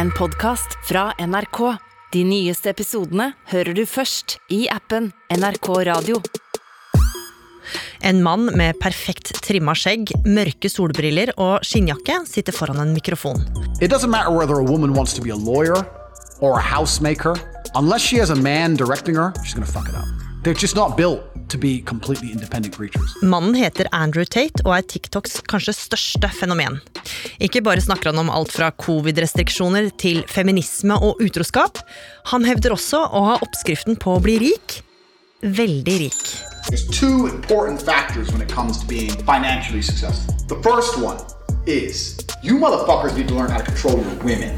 en podkast fra NRK. De nyeste episodene hører du først i appen NRK Radio. En mann med perfekt trimma skjegg, mørke solbriller og skinnjakke sitter foran en mikrofon. It doesn't matter whether a woman wants to be a lawyer or a housemaker. Unless she has a man directing her, she's gonna fuck it up. They're just not built to be completely independent creatures. Mannen heter Andrew Tate og er TikToks kanskje største fenomen. Ikke bare snakker han om alt fra covid-restriksjoner til feminisme og utroskap. Han hevder også å ha oppskriften på å bli rik. Veldig rik. There's two important factors when it comes to being financially successful. The first one is you motherfuckers need to learn how to control your women.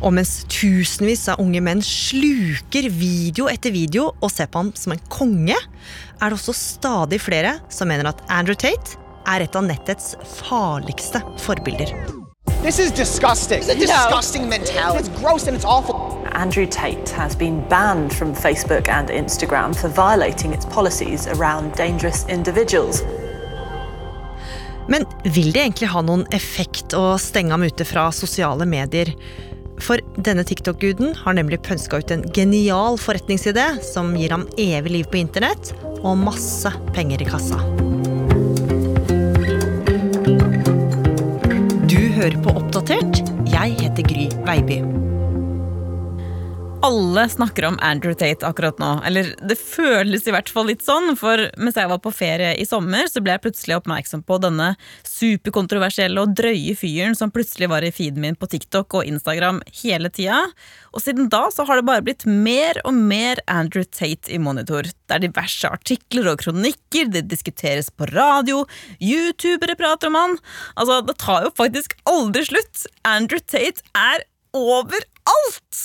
Og mens tusenvis av unge menn sluker video etter video og ser på ham som en konge, er det også stadig flere som mener at Andrew Tate er et av nettets farligste forbilder. This is disgusting. It's a disgusting mentality. It's gross and it's awful. Andrew Tate has been banned from Facebook and Instagram for violating its policies around dangerous individuals. Vil det egentlig ha noen effekt å stenge ham ute fra sosiale medier? For denne TikTok-guden har nemlig pønska ut en genial forretningsidé som gir ham evig liv på internett og masse penger i kassa. Du hører på Oppdatert. Jeg heter Gry Veiby. Alle snakker om Andrew Tate akkurat nå. Eller det føles i hvert fall litt sånn, for mens jeg var på ferie i sommer, så ble jeg plutselig oppmerksom på denne superkontroversielle og drøye fyren som plutselig var i feeden min på TikTok og Instagram hele tida. Og siden da så har det bare blitt mer og mer Andrew Tate i monitor. Det er diverse artikler og kronikker, det diskuteres på radio, youtubere prater om han. Altså, det tar jo faktisk aldri slutt. Andrew Tate er overalt!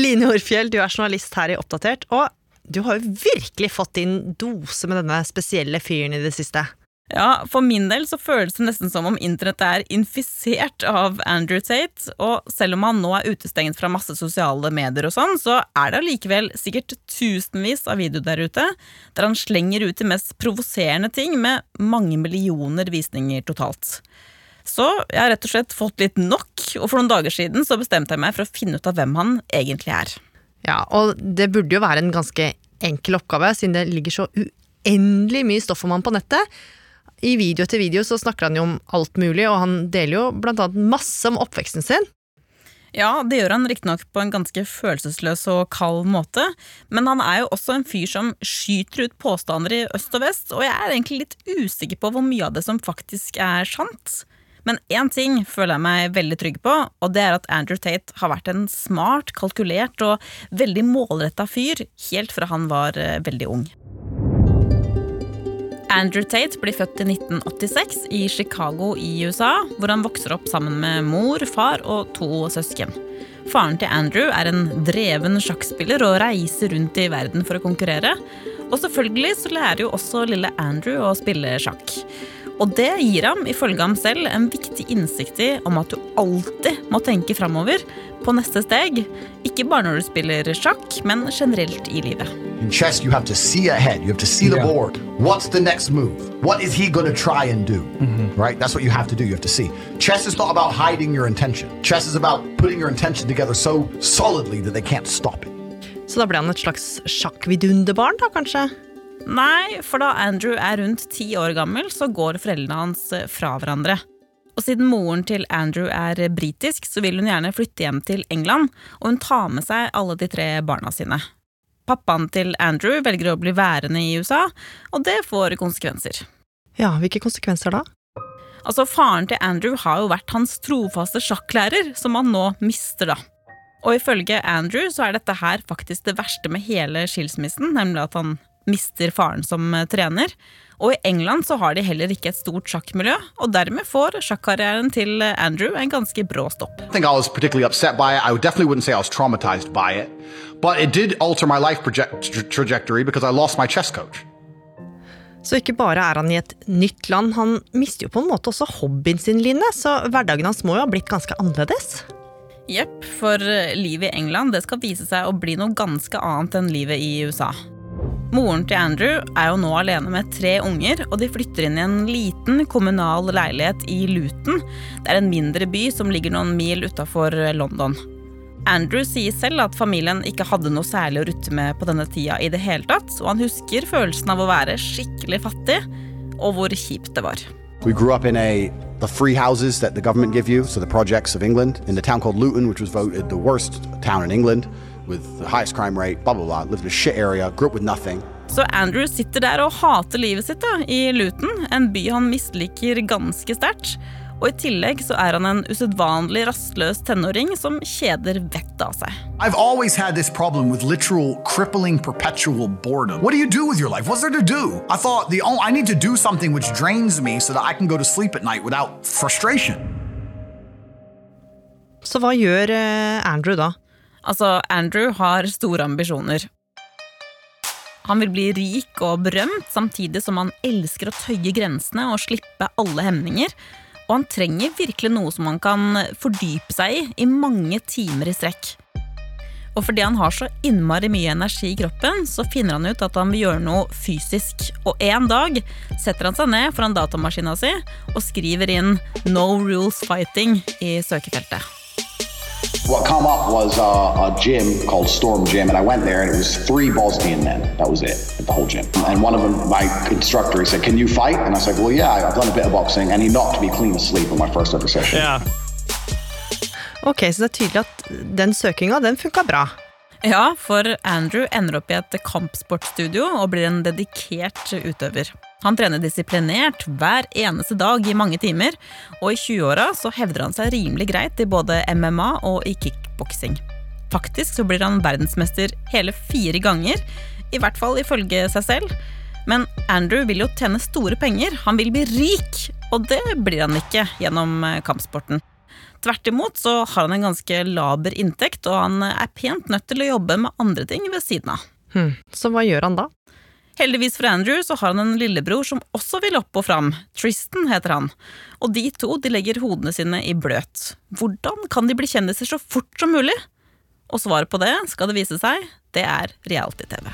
Line Orfjell, du er journalist her i Oppdatert, og du har jo virkelig fått din dose med denne spesielle fyren i det siste. Ja, For min del så føles det nesten som om internettet er infisert av Andrew Tate. Og selv om han nå er utestengt fra masse sosiale medier, og sånn, så er det allikevel sikkert tusenvis av videoer der ute der han slenger ut de mest provoserende ting med mange millioner visninger totalt. Så jeg har rett og slett fått litt nok, og for noen dager siden så bestemte jeg meg for å finne ut av hvem han egentlig er. Ja, og det burde jo være en ganske enkel oppgave, siden det ligger så uendelig mye stoff om han på nettet. I video etter video så snakker han jo om alt mulig, og han deler jo blant annet masse om oppveksten sin. Ja, det gjør han riktignok på en ganske følelsesløs og kald måte, men han er jo også en fyr som skyter ut påstander i øst og vest, og jeg er egentlig litt usikker på hvor mye av det som faktisk er sant. Men én ting føler jeg meg veldig trygg på, og det er at Andrew Tate har vært en smart, kalkulert og veldig målretta fyr helt fra han var eh, veldig ung. Andrew Tate blir født i 1986 i Chicago i USA, hvor han vokser opp sammen med mor, far og to søsken. Faren til Andrew er en dreven sjakkspiller og reiser rundt i verden for å konkurrere. Og selvfølgelig så lærer jo også lille Andrew å spille sjakk. Og det gir ham ifølge ham selv en viktig innsikt i om at du alltid må tenke framover på neste steg. Ikke bare når du spiller sjakk, men generelt i livet. In chess, you have to see ahead. You have to see the Yeah. board. What's the next move? What is he going to try and do? Right? That's what you have to do. You have to see. Chess is not about hiding your intention. Chess is about putting your intention together so solidly that they can't stop it. Så da ble han et slags sjakkvidunderbarn, da kanskje? Nei, for da Andrew er rundt ti år gammel, så går foreldrene hans eh, fra hverandre. Og siden moren til Andrew er britisk, så vil hun gjerne flytte hjem til England, og hun tar med seg alle de tre barna sine. Pappaen til Andrew velger å bli værende i USA, og det får konsekvenser. Ja, hvilke konsekvenser da? Altså, Faren til Andrew har jo vært hans trofaste sjakklærer, som han nå mister, da. Og ifølge Andrew så er dette her faktisk det verste med hele skilsmissen, nemlig at han mister faren som eh, trener. Og i England så har de heller ikke et stort sjakkmiljø, og dermed får sjakkarrieren til eh, Andrew en ganske brå stopp. I I was by it. I definitely wouldn't say I was traumatized by it, but it did alter my life trajectory because I lost my chess coach. Så ikke bare er han i et nytt land, han mister jo på en måte også hobbyen sin, Line, så hverdagen hans må jo ha blitt ganske annerledes? Jepp, for eh, livet i England det skal vise seg å bli noe ganske annet enn livet i USA. Moren til Andrew er jo nå alene med tre unger, og de flytter inn i en liten kommunal leilighet i Luton. Det er en mindre by som ligger noen mil utafor London. Andrew sier selv at familien ikke hadde noe særlig å rutte med på denne tida i det hele tatt, og han husker følelsen av å være skikkelig fattig, og hvor kjipt det var. We grew up in a the free houses that the government give you, so the projects of England, in the town called Luton, which was voted the worst town in England with the highest crime rate, blah blah blah. Lived in a shit area, grew up with nothing. Så Andrew sitter der og hater livet sitt da, i Luton, en by han misliker ganske sterkt. Og i tillegg så er han en usedvanlig rastløs tenåring som kjeder vettet av seg. I've always had this problem with literal crippling perpetual boredom. What do you do with your life? What's there to do? I thought the only, I need to do something which drains me so that I can go to sleep at night without frustration. Så hva gjør eh, Andrew da? Altså, Andrew har store ambisjoner. Han vil bli rik og berømt, samtidig som han elsker å tøye grensene og slippe alle hemninger. Og han trenger virkelig noe som han kan fordype seg i i mange timer i strekk. Og fordi han har så innmari mye energi i kroppen, så finner han ut at han vil gjøre noe fysisk. Og en dag setter han seg ned foran datamaskina si og skriver inn 'No Rules Fighting' i søkefeltet. What come up was a, a gym called Storm Gym, and I went there, and it was three Bosnian men. That was it, the whole gym. And one of them, my instructor, he said, "Can you fight?" And I was like, "Well, yeah, I've done a bit of boxing." And he knocked me clean asleep on my first ever session. Ok, så det er tydelig at den søkinga, den funka bra. Ja, for Andrew ender opp i et kampsportstudio og blir en dedikert utøver. Han trener disiplinert hver eneste dag i mange timer, og i 20-åra så hevder han seg rimelig greit i både MMA og i kickboksing. Faktisk så blir han verdensmester hele fire ganger, i hvert fall ifølge seg selv. Men Andrew vil jo tjene store penger, han vil bli rik, og det blir han ikke gjennom eh, kampsporten. Tvert imot så har han en ganske laber inntekt, og han er pent nødt til å jobbe med andre ting ved siden av. Hmm. Så hva gjør han da? Heldigvis for Andrew så har han en lillebror som også vil opp og fram. Tristan heter han. Og de to de legger hodene sine i bløt. Hvordan kan de bli kjendiser så fort som mulig? Og svaret på det, skal det vise seg, det er reality-TV.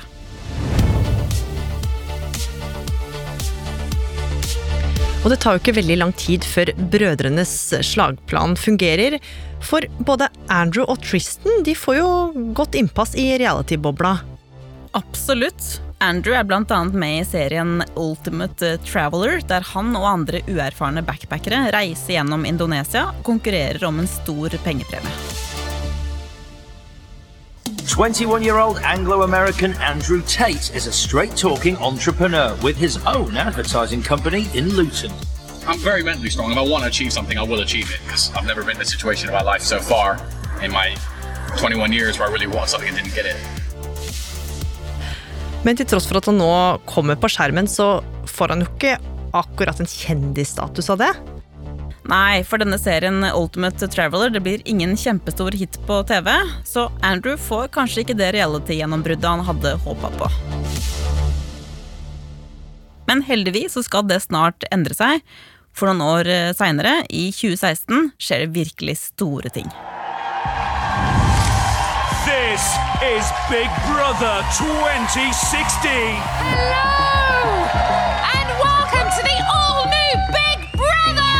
Og det tar jo ikke veldig lang tid før brødrenes slagplan fungerer. For både Andrew og Tristan de får jo godt innpass i reality-bobla. Absolutt. Andrew er annet med i serien Ultimate Traveler, der han og andre uerfarne backpackere reiser gjennom Indonesia og konkurrerer om en stor pengepremie. 21 year old Anglo American Andrew Tate is a straight talking entrepreneur with his own advertising company in Luton. I'm very mentally strong. If I want to achieve something, I will achieve it because I've never been in a situation in my life so far in my 21 years where I really want something and didn't get it. Men til tross for at han nå kommer på skjermen, så får han jo ikke akkurat en kjendisstatus av det. Nei, for denne serien Ultimate Traveler det blir ingen kjempestor hit på TV, så Andrew får kanskje ikke det reality-gjennombruddet han hadde håpa på. Men heldigvis så skal det snart endre seg, for noen år seinere, i 2016, skjer det virkelig store ting. This is Big Brother 2016. Hello! And welcome to the all new Big Brother!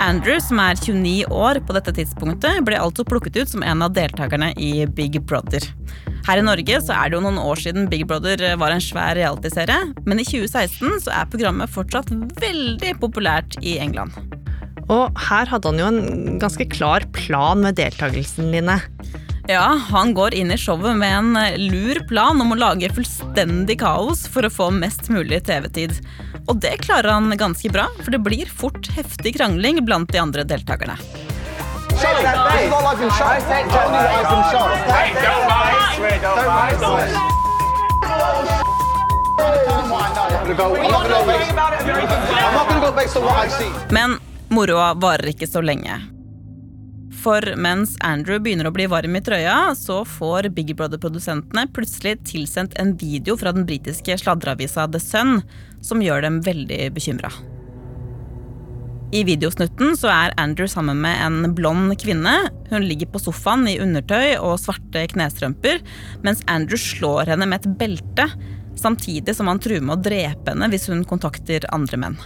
Andrew, som er 29 år på dette tidspunktet, ble altså plukket ut som en av deltakerne i Big Brother. Her i Norge så er det jo noen år siden Big Brother var en svær realityserie, men i 2016 så er programmet fortsatt veldig populært i England. Og her hadde han jo en ganske klar plan med deltakelsen, Line. Ja, han går inn i showet med en lur plan om å lage fullstendig kaos for å få mest mulig TV-tid. Og det klarer han ganske bra, for det blir fort heftig krangling blant de andre deltakerne. Men moroa varer ikke så lenge. For mens Andrew begynner å bli varm i trøya, så får Big Brother-produsentene plutselig tilsendt en video fra den britiske sladreavisa The Sun som gjør dem veldig bekymra. I videosnutten så er Andrew sammen med en blond kvinne. Hun ligger på sofaen i undertøy og svarte knestrømper, mens Andrew slår henne med et belte, samtidig som han truer med å drepe henne hvis hun kontakter andre menn.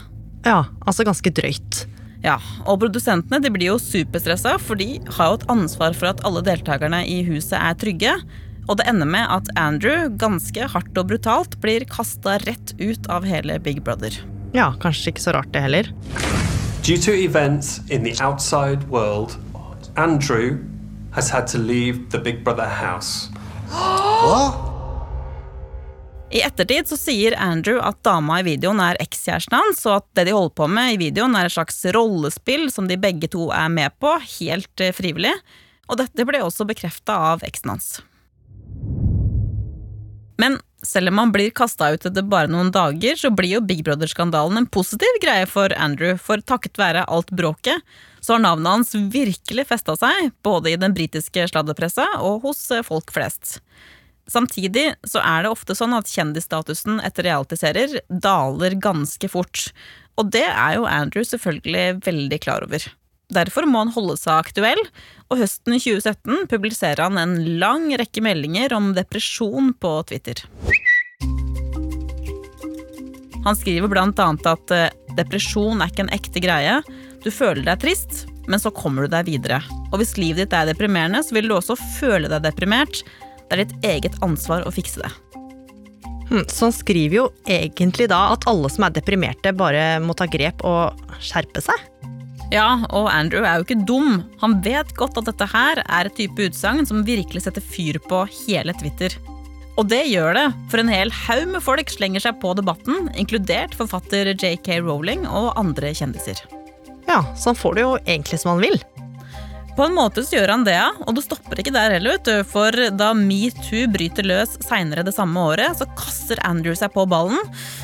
Ja, altså ganske drøyt. Ja, og produsentene de blir jo superstressa, for de har jo et ansvar for at alle deltakerne i huset er trygge. Og det ender med at Andrew ganske hardt og brutalt blir kasta rett ut av hele Big Brother. Ja, kanskje ikke så rart det heller. Due to events in the outside world, Andrew has had to leave the Big Brother house. I ettertid så sier Andrew at dama i videoen er ekskjæresten hans, og at det de holder på med i videoen er et slags rollespill som de begge to er med på, helt eh, frivillig. Og dette ble også bekrefta av eksen hans. Men selv om han blir kasta ut etter bare noen dager, så blir jo Big Brother-skandalen en positiv greie for Andrew, for takket være alt bråket, så har navnet hans virkelig festa seg, både i den britiske sladderpressa og hos eh, folk flest. Samtidig så er det ofte sånn at kjendisstatusen etter realityserier daler ganske fort. Og det er jo Andrew selvfølgelig veldig klar over. Derfor må han holde seg aktuell, og høsten 2017 publiserer han en lang rekke meldinger om depresjon på Twitter. Han skriver blant annet at eh, depresjon er ikke en ekte greie. Du føler deg trist, men så kommer du deg videre. Og hvis livet ditt er deprimerende, så vil du også føle deg deprimert. Det er ditt eget ansvar å fikse det. Hm, så han skriver jo egentlig da at alle som er deprimerte, bare må ta grep og skjerpe seg? Ja, og Andrew er jo ikke dum. Han vet godt at dette her er et type utsagn som virkelig setter fyr på hele Twitter. Og det gjør det, for en hel haug med folk slenger seg på debatten, inkludert forfatter JK Rowling og andre kjendiser. Ja, så han får det jo egentlig som han vil. På en måte så gjør han det, ja. Og det stopper ikke der heller, vet. For da metoo bryter løs seinere det samme året, så kaster Andrew seg på ballen.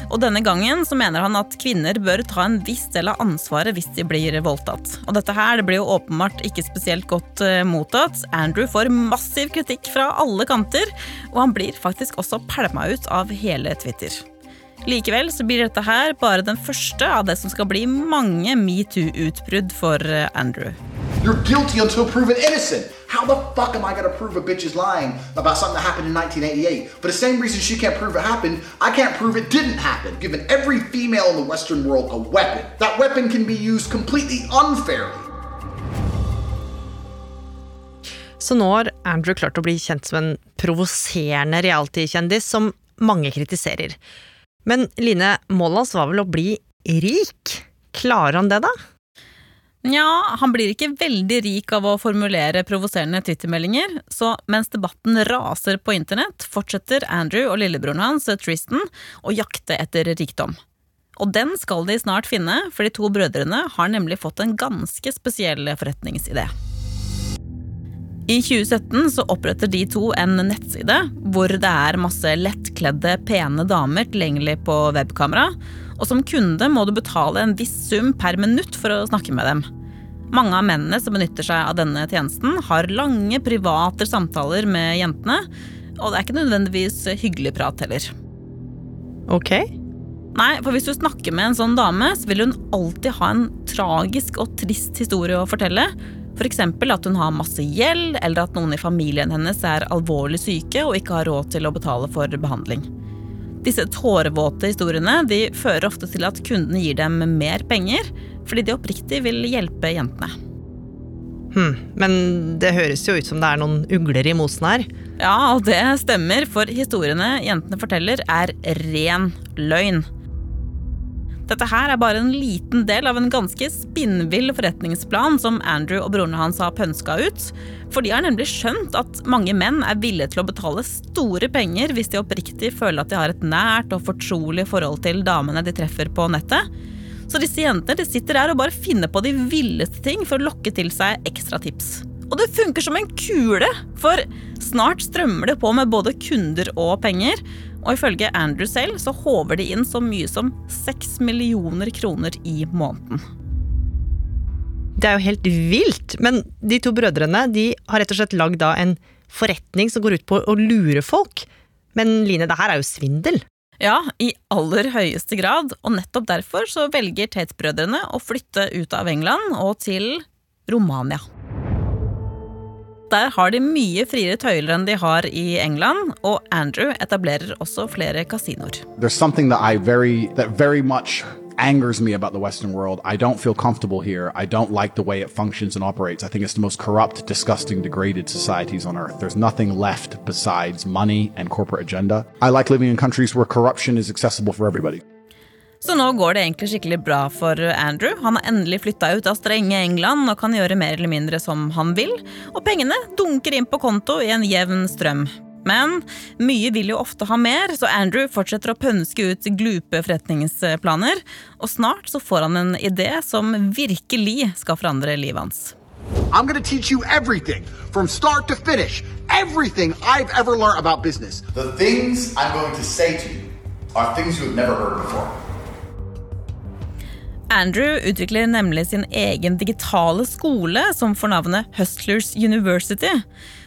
Og denne gangen så mener han at kvinner bør ta en viss del av ansvaret hvis de blir voldtatt. Og dette her det blir jo åpenbart ikke spesielt godt uh, mottatt. Andrew får massiv kritikk fra alle kanter, og han blir faktisk også pælma ut av hele Twitter. Likevel så blir dette her bare den første av det som skal bli mange metoo-utbrudd for eh, Andrew. You're guilty until proven innocent. How the fuck am I gonna prove a bitch is lying about something that happened in 1988? For the same reason she can't prove it happened, I can't prove it didn't happen, giving every female in the Western world a weapon. That weapon can be used completely unfairly. Så nå har Andrew klart å bli kjent som en provoserende reality-kjendis som mange kritiserer. Men Line, målet hans var vel å bli rik? Klarer han det, da? Nja, han blir ikke veldig rik av å formulere provoserende twittermeldinger, så mens debatten raser på internett, fortsetter Andrew og lillebroren hans, Tristan, å jakte etter rikdom. Og den skal de snart finne, for de to brødrene har nemlig fått en ganske spesiell forretningsidé. I 2017 så oppretter de to en nettside hvor det er masse lettkledde, pene damer tilgjengelig på webkamera, og som kunde må du betale en viss sum per minutt for å snakke med dem. Mange av mennene som benytter seg av denne tjenesten, har lange private samtaler med jentene, og det er ikke nødvendigvis hyggelig prat heller. Ok. Nei, for hvis du snakker med en sånn dame, så vil hun alltid ha en tragisk og trist historie å fortelle. F.eks. At hun har masse gjeld, eller at noen i familien hennes er alvorlig syke og ikke har råd til å betale for behandling. Disse tårevåte historiene de fører ofte til at kundene gir dem mer penger, fordi de oppriktig vil hjelpe jentene. Hm, men det høres jo ut som det er noen ugler i mosen her. Ja, det stemmer, for historiene jentene forteller, er ren løgn. Dette her er bare en liten del av en ganske spinnvill forretningsplan som Andrew og broren hans har pønska ut. For de har nemlig skjønt at mange menn er villige til å betale store penger hvis de oppriktig føler at de har et nært og fortrolig forhold til damene de treffer på nettet. Så disse jentene de sitter der og bare finner på de villeste ting for å lokke til seg ekstra tips. Og det funker som en kule, for snart strømmer det på med både kunder og penger. Og ifølge Andrew selv så håver de inn så mye som seks millioner kroner i måneden. Det er jo helt vilt! Men de to brødrene de har rett og slett lagd en forretning som går ut på å lure folk. Men Line, det her er jo svindel. Ja, i aller høyeste grad, og nettopp derfor så velger Tate-brødrene å flytte ut av England og til Romania. Der har de mye friere tøyler enn de har i England, og Andrew etablerer også flere kasinoer. There's something that I very that very much angers me about the Western world. I don't feel comfortable here. I don't like the way it functions and operates. I think it's the most corrupt, disgusting, degraded societies on earth. There's nothing left besides money and corporate agenda. I like living in countries where corruption is accessible for everybody. Så nå går det egentlig skikkelig bra for Andrew. Han har endelig flytta ut av strenge England og kan gjøre mer eller mindre som han vil. Og pengene dunker inn på konto i en jevn strøm. Men mye vil jo ofte ha mer, så Andrew fortsetter å pønske ut glupe forretningsplaner. Og snart så får han en idé som virkelig skal forandre livet hans. I'm going to teach you everything from start to finish. Everything I've ever learned about business. The things I'm going to say to you are things you have never heard before. Andrew utvikler nemlig sin egen digitale skole som får navnet Hustlers University.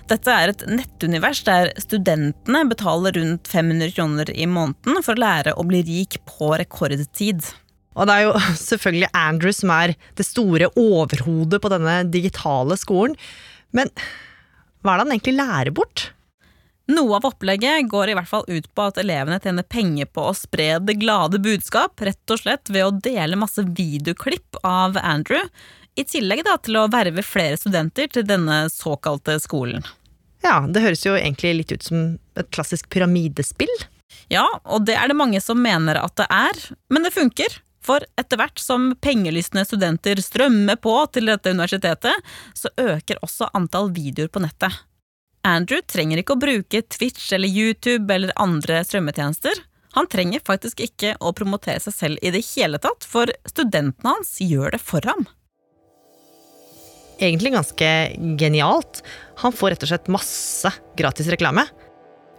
Dette er et nettunivers der studentene betaler rundt 500 kroner i måneden for å lære å bli rik på rekordtid. Og det er jo selvfølgelig Andrew som er det store overhodet på denne digitale skolen. Men hva er det han egentlig lærer bort? Noe av opplegget går i hvert fall ut på at elevene tjener penger på å spre det glade budskap, rett og slett ved å dele masse videoklipp av Andrew, i tillegg da til å verve flere studenter til denne såkalte skolen. Ja, det høres jo egentlig litt ut som et klassisk pyramidespill. Ja, og det er det mange som mener at det er, men det funker. For etter hvert som pengelystne studenter strømmer på til dette universitetet, så øker også antall videoer på nettet. Andrew trenger ikke å bruke Twitch eller YouTube eller andre strømmetjenester. Han trenger faktisk ikke å promotere seg selv i det hele tatt, for studentene hans gjør det for ham. Egentlig ganske genialt. Han får rett og slett masse gratis reklame.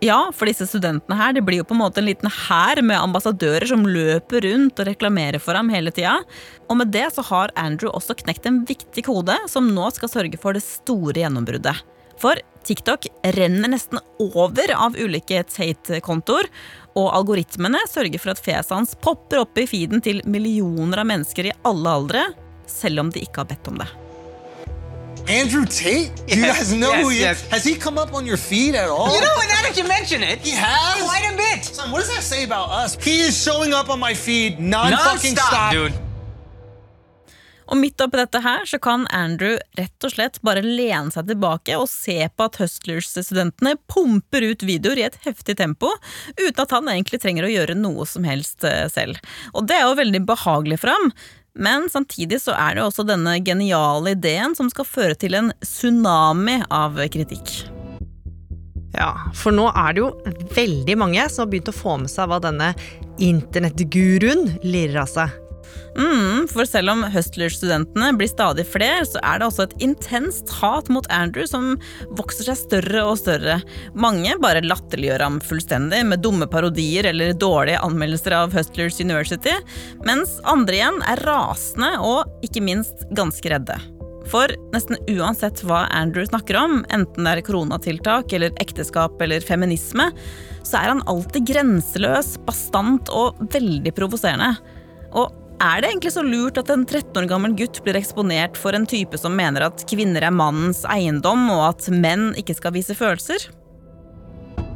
Ja, for disse studentene her, det blir jo på en måte en liten hær med ambassadører som løper rundt og reklamerer for ham hele tida. Og med det så har Andrew også knekt en viktig kode som nå skal sørge for det store gjennombruddet. For TikTok renner nesten over av ulike Tate-kontoer, og algoritmene sørger for at fjeset hans popper opp i feeden til millioner av mennesker i alle aldre, selv om de ikke har bedt om det. Andrew Tate? Yes, you guys know yes, who he yes. is? Has he come up on your feed at all? You know, and now that you mention it, He has? quite a bit. Son, what does that say about us? He is showing up on my feed non-fucking Non-stop, stop. dude. Og midt oppi dette her så kan Andrew rett og slett bare lene seg tilbake og se på at Hustlers-studentene pumper ut videoer i et heftig tempo, uten at han egentlig trenger å gjøre noe som helst eh, selv. Og det er jo veldig behagelig for ham. Men samtidig så er det jo også denne geniale ideen som skal føre til en tsunami av kritikk. Ja, for nå er det jo veldig mange som har begynt å få med seg hva denne internettguruen lirer av seg. Mm, for selv om Hustler-studentene blir stadig flere, så er det også et intenst hat mot Andrew som vokser seg større og større. Mange bare latterliggjør ham fullstendig med dumme parodier eller dårlige anmeldelser av Hustlers University, mens andre igjen er rasende og ikke minst ganske redde. For nesten uansett hva Andrew snakker om, enten det er koronatiltak eller ekteskap eller feminisme, så er han alltid grenseløs, bastant og veldig provoserende. Og er det egentlig så lurt at en 13 år gammel gutt blir eksponert for en type som mener at kvinner er mannens eiendom, og at menn ikke skal vise følelser?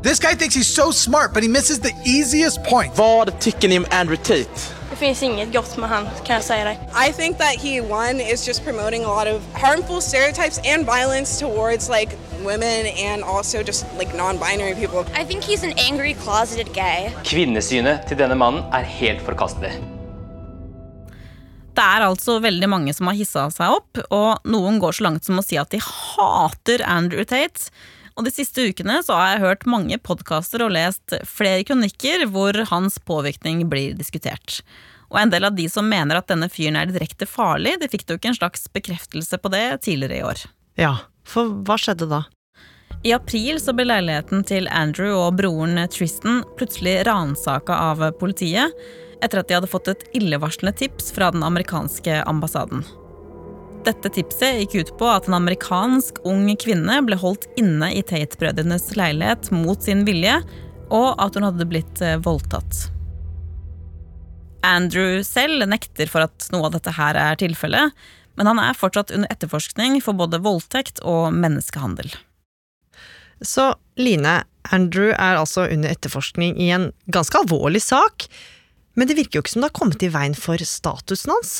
This guy thinks he's so smart, but he misses the easiest point. Vad tycker ni om Andrew Tate? Det finns inget gott med han, kan jag säga dig. I think that he one is just promoting a lot of harmful stereotypes and violence towards like women and also just like non-binary people. I think he's an angry, closeted gay. Kvinnesynet til denne mannen er helt forkastelig. Det er altså veldig mange som har hissa seg opp, og noen går så langt som å si at de hater Andrew Tate. Og De siste ukene så har jeg hørt mange podkaster og lest flere kronikker hvor hans påvirkning blir diskutert. Og en del av de som mener at denne fyren er direkte farlig, de fikk jo ikke en slags bekreftelse på det tidligere i år. Ja, for hva skjedde da? I april så ble leiligheten til Andrew og broren Tristan plutselig ransaka av politiet etter at de hadde fått et illevarslende tips fra den amerikanske ambassaden. Dette tipset gikk ut på at en amerikansk ung kvinne ble holdt inne i Tate-brødrenes leilighet mot sin vilje, og at hun hadde blitt eh, voldtatt. Andrew selv nekter for at noe av dette her er tilfellet, men han er fortsatt under etterforskning for både voldtekt og menneskehandel. Så Line, Andrew er altså under etterforskning i en ganske alvorlig sak. Men det virker jo ikke som det har kommet i veien for statusen hans.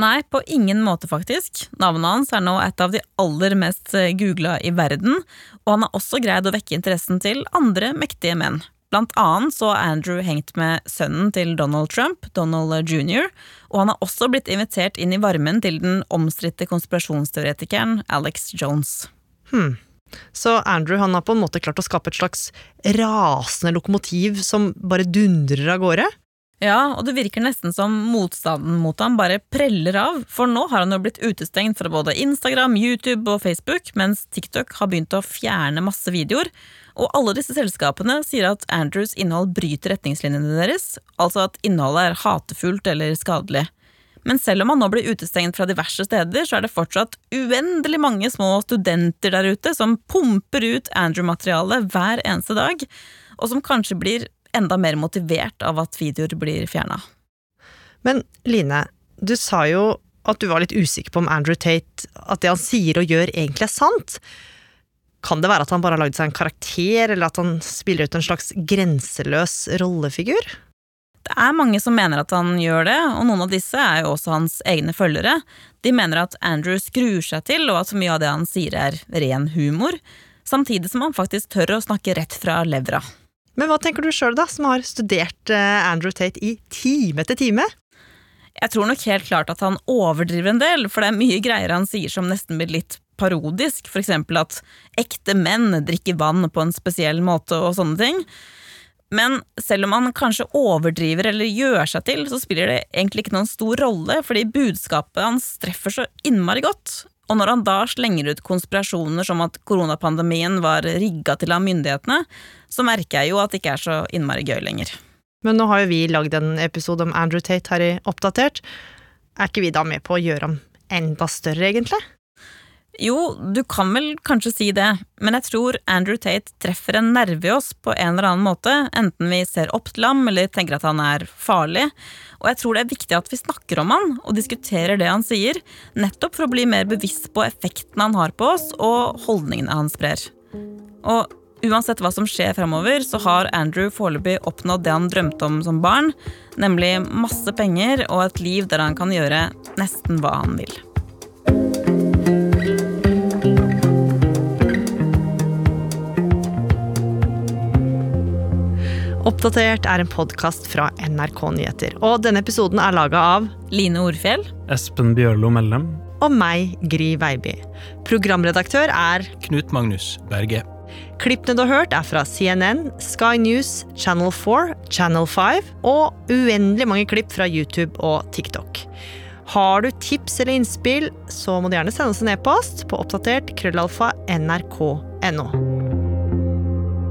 Nei, på ingen måte, faktisk. Navnet hans er nå et av de aller mest googla i verden, og han har også greid å vekke interessen til andre mektige menn. Blant annet så har Andrew hengt med sønnen til Donald Trump, Donald jr., og han har også blitt invitert inn i varmen til den omstridte konspirasjonsteoretikeren Alex Jones. Hmm. Så Andrew han har på en måte klart å skape et slags rasende lokomotiv som bare dundrer av gårde? Ja, og det virker nesten som motstanden mot ham bare preller av, for nå har han jo blitt utestengt fra både Instagram, YouTube og Facebook, mens TikTok har begynt å fjerne masse videoer. Og alle disse selskapene sier at Andrews innhold bryter retningslinjene deres, altså at innholdet er hatefullt eller skadelig. Men selv om han nå blir utestengt fra diverse steder, så er det fortsatt uendelig mange små studenter der ute som pumper ut Andrew-materiale hver eneste dag, og som kanskje blir enda mer motivert av at videoer blir fjerna. Men Line, du sa jo at du var litt usikker på om Andrew Tate, at det han sier og gjør, egentlig er sant. Kan det være at han bare har lagd seg en karakter, eller at han spiller ut en slags grenseløs rollefigur? Det er mange som mener at han gjør det, og noen av disse er jo også hans egne følgere. De mener at Andrew skrur seg til, og at så mye av det han sier er ren humor, samtidig som han faktisk tør å snakke rett fra levra. Men hva tenker du sjøl, da, som har studert eh, Andrew Tate i time etter time? Jeg tror nok helt klart at han overdriver en del, for det er mye greier han sier som nesten blir litt parodisk, eksempel at ekte menn drikker vann på en spesiell måte og sånne ting. Men selv om han kanskje overdriver eller gjør seg til, så spiller det egentlig ikke noen stor rolle, fordi budskapet hans treffer så innmari godt. Og når han da slenger ut konspirasjoner som at koronapandemien var rigga til av myndighetene, så merker jeg jo at det ikke er så innmari gøy lenger. Men nå har jo vi lagd en episode om Andrew Tate her i Oppdatert. Er ikke vi da med på å gjøre ham enda større, egentlig? Jo, du kan vel kanskje si det, men jeg tror Andrew Tate treffer en nerve i oss på en eller annen måte, enten vi ser opp til ham eller tenker at han er farlig. Og jeg tror det er viktig at vi snakker om han og diskuterer det han sier, nettopp for å bli mer bevisst på effekten han har på oss og holdningene han sprer. Og uansett hva som skjer fremover, så har Andrew foreløpig oppnådd det han drømte om som barn, nemlig masse penger og et liv der han kan gjøre nesten hva han vil. Oppdatert er en podkast fra NRK Nyheter. Og denne episoden er laga av Line Orfjell. Espen Bjørlo Mellem. Og meg, Gry Veiby. Programredaktør er Knut Magnus Berge. Klippene du har hørt, er fra CNN, Sky News, Channel 4, Channel 5 og uendelig mange klipp fra YouTube og TikTok. Har du tips eller innspill, så må du gjerne sende oss en e-post på oppdatert krøllalfa nrk.no.